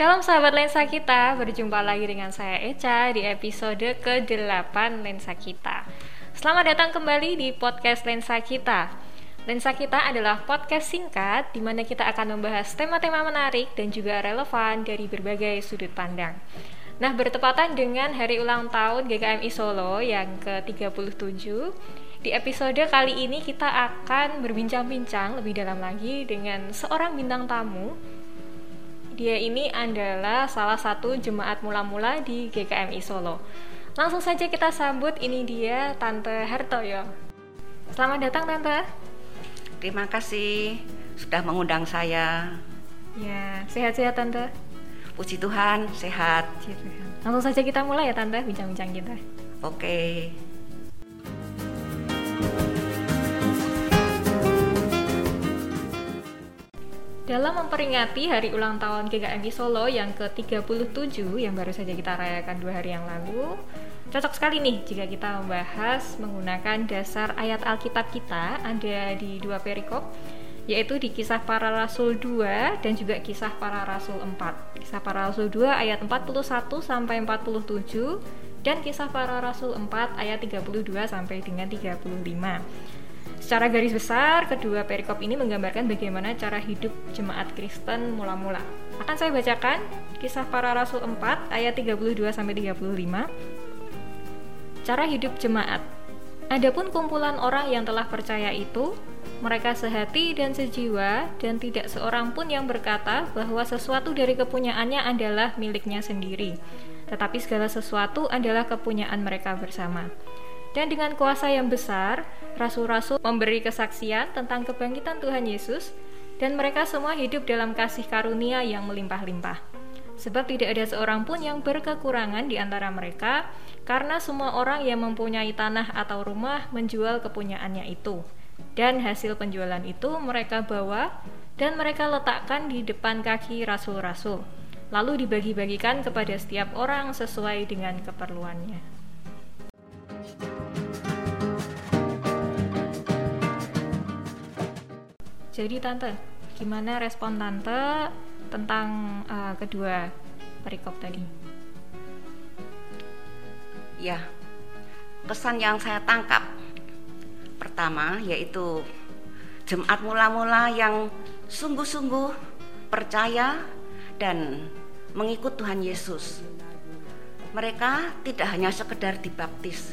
Shalom sahabat lensa kita, berjumpa lagi dengan saya Eca di episode ke-8 lensa kita. Selamat datang kembali di podcast lensa kita. Lensa kita adalah podcast singkat di mana kita akan membahas tema-tema menarik dan juga relevan dari berbagai sudut pandang. Nah, bertepatan dengan hari ulang tahun GKMI Solo yang ke-37, di episode kali ini kita akan berbincang-bincang lebih dalam lagi dengan seorang bintang tamu dia ini adalah salah satu jemaat mula-mula di GKMI Solo. Langsung saja kita sambut ini dia Tante Hartoyo. Selamat datang Tante. Terima kasih sudah mengundang saya. Ya, sehat-sehat Tante. Puji Tuhan, sehat. Langsung saja kita mulai ya Tante bincang-bincang kita. Oke. Dalam memperingati hari ulang tahun GKMI Solo yang ke-37 yang baru saja kita rayakan dua hari yang lalu, cocok sekali nih jika kita membahas menggunakan dasar ayat Alkitab kita ada di dua perikop yaitu di kisah para rasul 2 dan juga kisah para rasul 4. Kisah para rasul 2 ayat 41 sampai 47 dan kisah para rasul 4 ayat 32 sampai dengan 35. Secara garis besar, kedua perikop ini menggambarkan bagaimana cara hidup jemaat Kristen mula-mula. Akan saya bacakan kisah para rasul 4 ayat 32 sampai 35. Cara hidup jemaat. Adapun kumpulan orang yang telah percaya itu, mereka sehati dan sejiwa dan tidak seorang pun yang berkata bahwa sesuatu dari kepunyaannya adalah miliknya sendiri, tetapi segala sesuatu adalah kepunyaan mereka bersama. Dan dengan kuasa yang besar, rasul-rasul memberi kesaksian tentang kebangkitan Tuhan Yesus, dan mereka semua hidup dalam kasih karunia yang melimpah-limpah. Sebab tidak ada seorang pun yang berkekurangan di antara mereka, karena semua orang yang mempunyai tanah atau rumah menjual kepunyaannya itu. Dan hasil penjualan itu mereka bawa dan mereka letakkan di depan kaki rasul-rasul, lalu dibagi-bagikan kepada setiap orang sesuai dengan keperluannya. Jadi tante, gimana respon tante tentang uh, kedua perikop tadi? Ya, kesan yang saya tangkap pertama yaitu jemaat mula-mula yang sungguh-sungguh percaya dan mengikut Tuhan Yesus. Mereka tidak hanya sekedar dibaptis,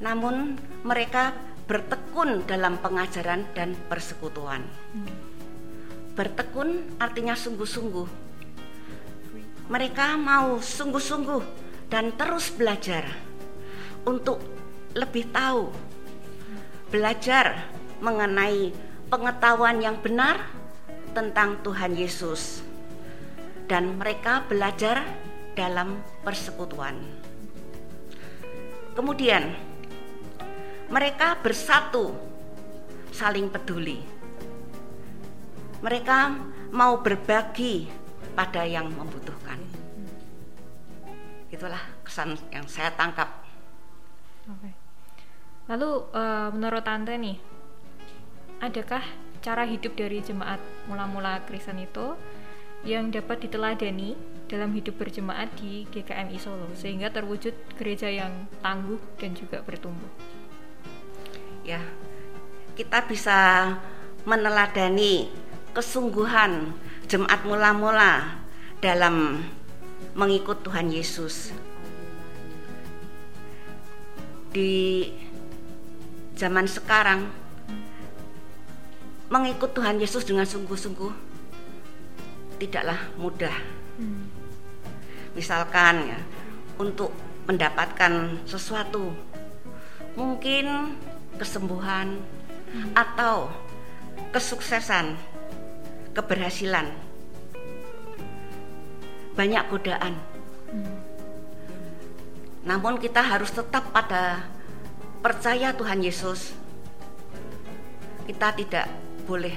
namun mereka bertekun dalam pengajaran dan persekutuan. Bertekun artinya sungguh-sungguh. Mereka mau sungguh-sungguh dan terus belajar untuk lebih tahu, belajar mengenai pengetahuan yang benar tentang Tuhan Yesus, dan mereka belajar dalam persekutuan. Kemudian, mereka bersatu, saling peduli. Mereka mau berbagi pada yang membutuhkan. Itulah kesan yang saya tangkap. Oke. Lalu uh, menurut tante nih, adakah cara hidup dari jemaat mula-mula Kristen itu yang dapat diteladani dalam hidup berjemaat di GKMI Solo sehingga terwujud gereja yang tangguh dan juga bertumbuh? Ya kita bisa meneladani kesungguhan jemaat mula-mula dalam mengikut Tuhan Yesus di zaman sekarang mengikut Tuhan Yesus dengan sungguh-sungguh tidaklah mudah. Hmm. Misalkan ya, untuk mendapatkan sesuatu mungkin kesembuhan atau kesuksesan, keberhasilan. Banyak godaan. Namun kita harus tetap pada percaya Tuhan Yesus. Kita tidak boleh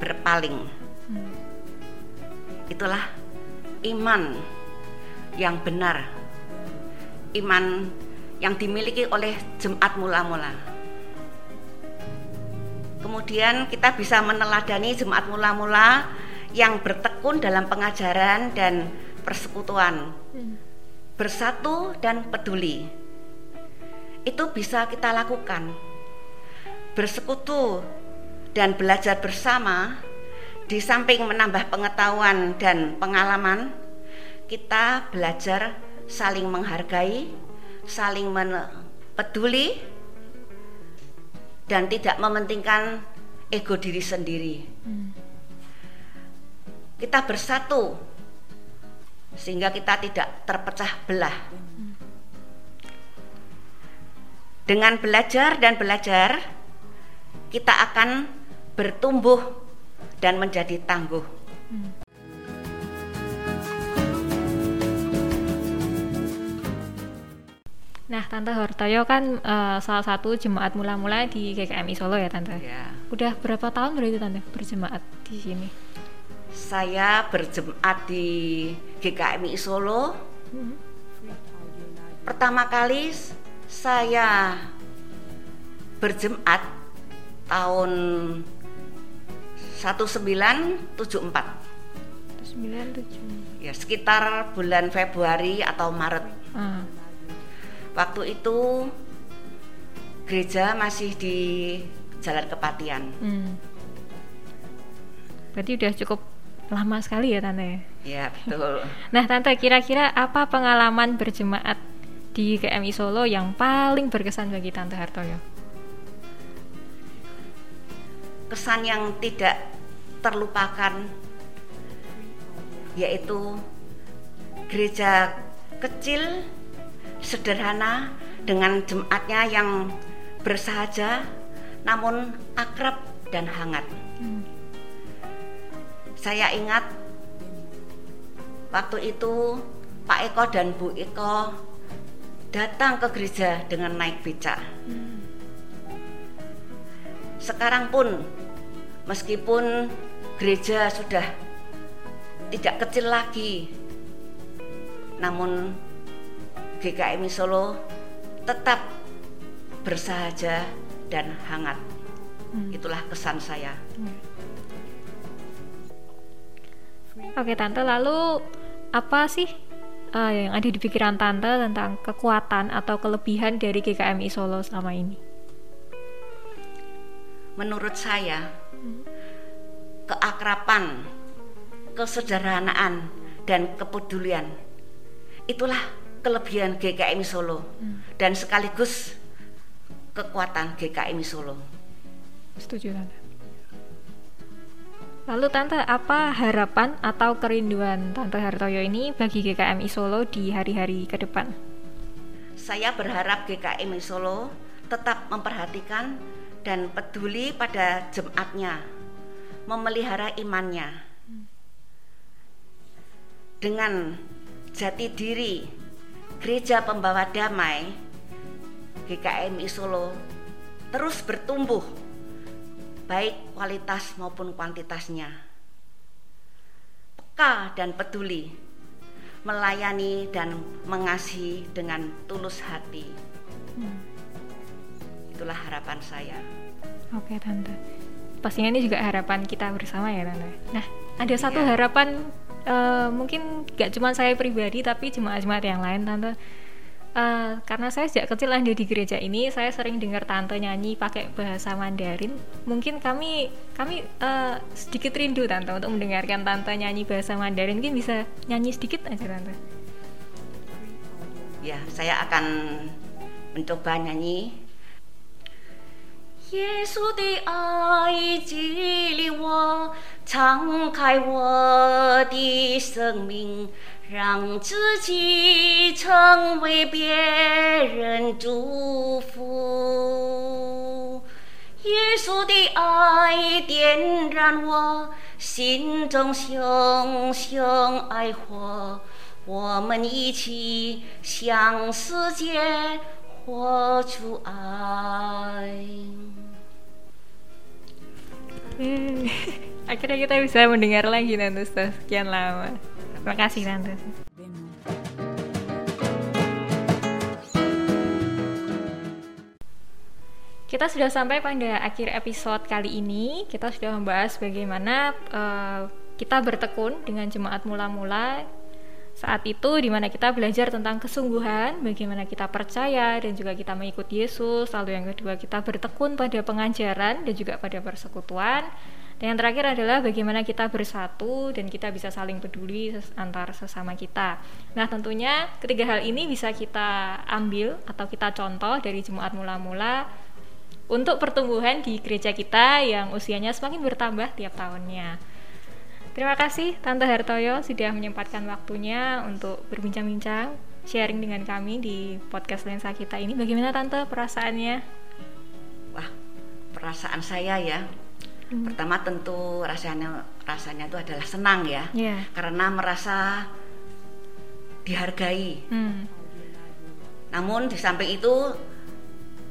berpaling. Itulah iman yang benar. Iman yang dimiliki oleh jemaat mula-mula. Kemudian kita bisa meneladani jemaat mula-mula yang bertekun dalam pengajaran dan persekutuan. Hmm. Bersatu dan peduli. Itu bisa kita lakukan. Bersekutu dan belajar bersama di samping menambah pengetahuan dan pengalaman, kita belajar saling menghargai, saling peduli dan tidak mementingkan ego diri sendiri. Hmm. Kita bersatu sehingga kita tidak terpecah belah. Dengan belajar dan belajar, kita akan bertumbuh dan menjadi tangguh. Hmm. Nah, Tante Hortoyo kan uh, salah satu jemaat mula-mula di GKMI Solo ya, Tante. Ya. Udah berapa tahun berarti Tante berjemaat di sini? Saya berjemaat di GKMI Solo. Hmm. Pertama kali saya berjemaat tahun 1974. 1974. Ya, sekitar bulan Februari atau Maret. Hmm waktu itu gereja masih di Jalan Kepatian. Hmm. Berarti udah cukup lama sekali ya tante? Ya betul. nah tante kira-kira apa pengalaman berjemaat di KMI Solo yang paling berkesan bagi tante Hartoyo? Kesan yang tidak terlupakan yaitu gereja kecil sederhana dengan jemaatnya yang bersahaja namun akrab dan hangat. Hmm. Saya ingat waktu itu Pak Eko dan Bu Eko datang ke gereja dengan naik becak. Hmm. Sekarang pun meskipun gereja sudah tidak kecil lagi, namun GKMI Solo tetap bersahaja dan hangat. Hmm. Itulah kesan saya. Hmm. Oke tante, lalu apa sih uh, yang ada di pikiran tante tentang kekuatan atau kelebihan dari GKMI Solo selama ini? Menurut saya, hmm. keakrapan, kesederhanaan, dan kepedulian itulah kelebihan GKMI Solo hmm. dan sekaligus kekuatan GKMI Solo. Setuju tante. Lalu tante apa harapan atau kerinduan tante Hartoyo ini bagi GKMI Solo di hari-hari ke depan? Saya berharap GKMI Solo tetap memperhatikan dan peduli pada jemaatnya, memelihara imannya. Hmm. Dengan jati diri Gereja Pembawa Damai GKMI Solo terus bertumbuh baik kualitas maupun kuantitasnya. Peka dan peduli melayani dan mengasihi dengan tulus hati. Hmm. Itulah harapan saya. Oke, Tante. Pastinya ini juga harapan kita bersama ya, Tante. Nah, ada satu ya. harapan uh, mungkin gak cuma saya pribadi tapi jemaat-jemaat yang lain tante Uh, karena saya sejak kecil ada di gereja ini, saya sering dengar tante nyanyi pakai bahasa Mandarin. Mungkin kami kami uh, sedikit rindu tante untuk mendengarkan tante nyanyi bahasa Mandarin. Mungkin bisa nyanyi sedikit aja tante. Ya, saya akan mencoba nyanyi 耶稣的爱激励我， 敞开我的生命，让自己成为别人祝福。耶稣的爱点燃我心中熊熊爱火，我们一起向世界活出爱。Hmm. Akhirnya kita bisa mendengar lagi Tante setelah sekian lama. Terima kasih Tante. Kita sudah sampai pada akhir episode kali ini. Kita sudah membahas bagaimana uh, kita bertekun dengan jemaat mula-mula saat itu di mana kita belajar tentang kesungguhan, bagaimana kita percaya dan juga kita mengikuti Yesus. Lalu yang kedua kita bertekun pada pengajaran dan juga pada persekutuan. Dan yang terakhir adalah bagaimana kita bersatu dan kita bisa saling peduli antar sesama kita. Nah tentunya ketiga hal ini bisa kita ambil atau kita contoh dari jemaat mula-mula untuk pertumbuhan di gereja kita yang usianya semakin bertambah tiap tahunnya. Terima kasih Tante Hartoyo sudah menyempatkan waktunya untuk berbincang-bincang, sharing dengan kami di podcast lensa kita ini. Bagaimana Tante perasaannya? Wah, perasaan saya ya. Hmm. Pertama tentu rasanya rasanya itu adalah senang ya. Yeah. Karena merasa dihargai. Hmm. Namun di samping itu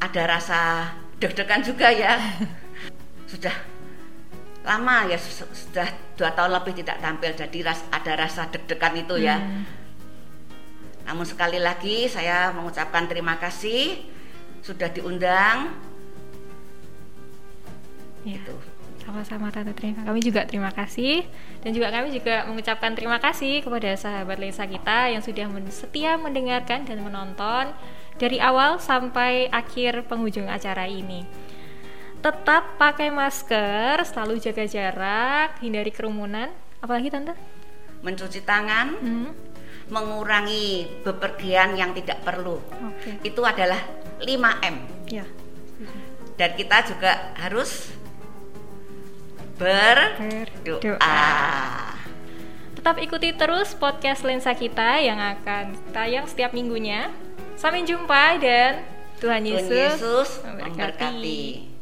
ada rasa deg-degan juga ya. Sudah lama ya sudah dua tahun lebih tidak tampil jadi ras, ada rasa deg-degan itu ya hmm. namun sekali lagi saya mengucapkan terima kasih sudah diundang ya. itu sama-sama Tante terima kami juga terima kasih dan juga kami juga mengucapkan terima kasih kepada sahabat Lensa kita yang sudah setia mendengarkan dan menonton dari awal sampai akhir penghujung acara ini tetap pakai masker, selalu jaga jarak, hindari kerumunan. Apalagi tante? Mencuci tangan, hmm. mengurangi bepergian yang tidak perlu. Okay. Itu adalah 5M. Ya. Dan kita juga harus berdoa. Tetap ikuti terus podcast Lensa kita yang akan tayang setiap minggunya. Sampai jumpa dan Tuhan Yesus, Tuhan Yesus memberkati. memberkati.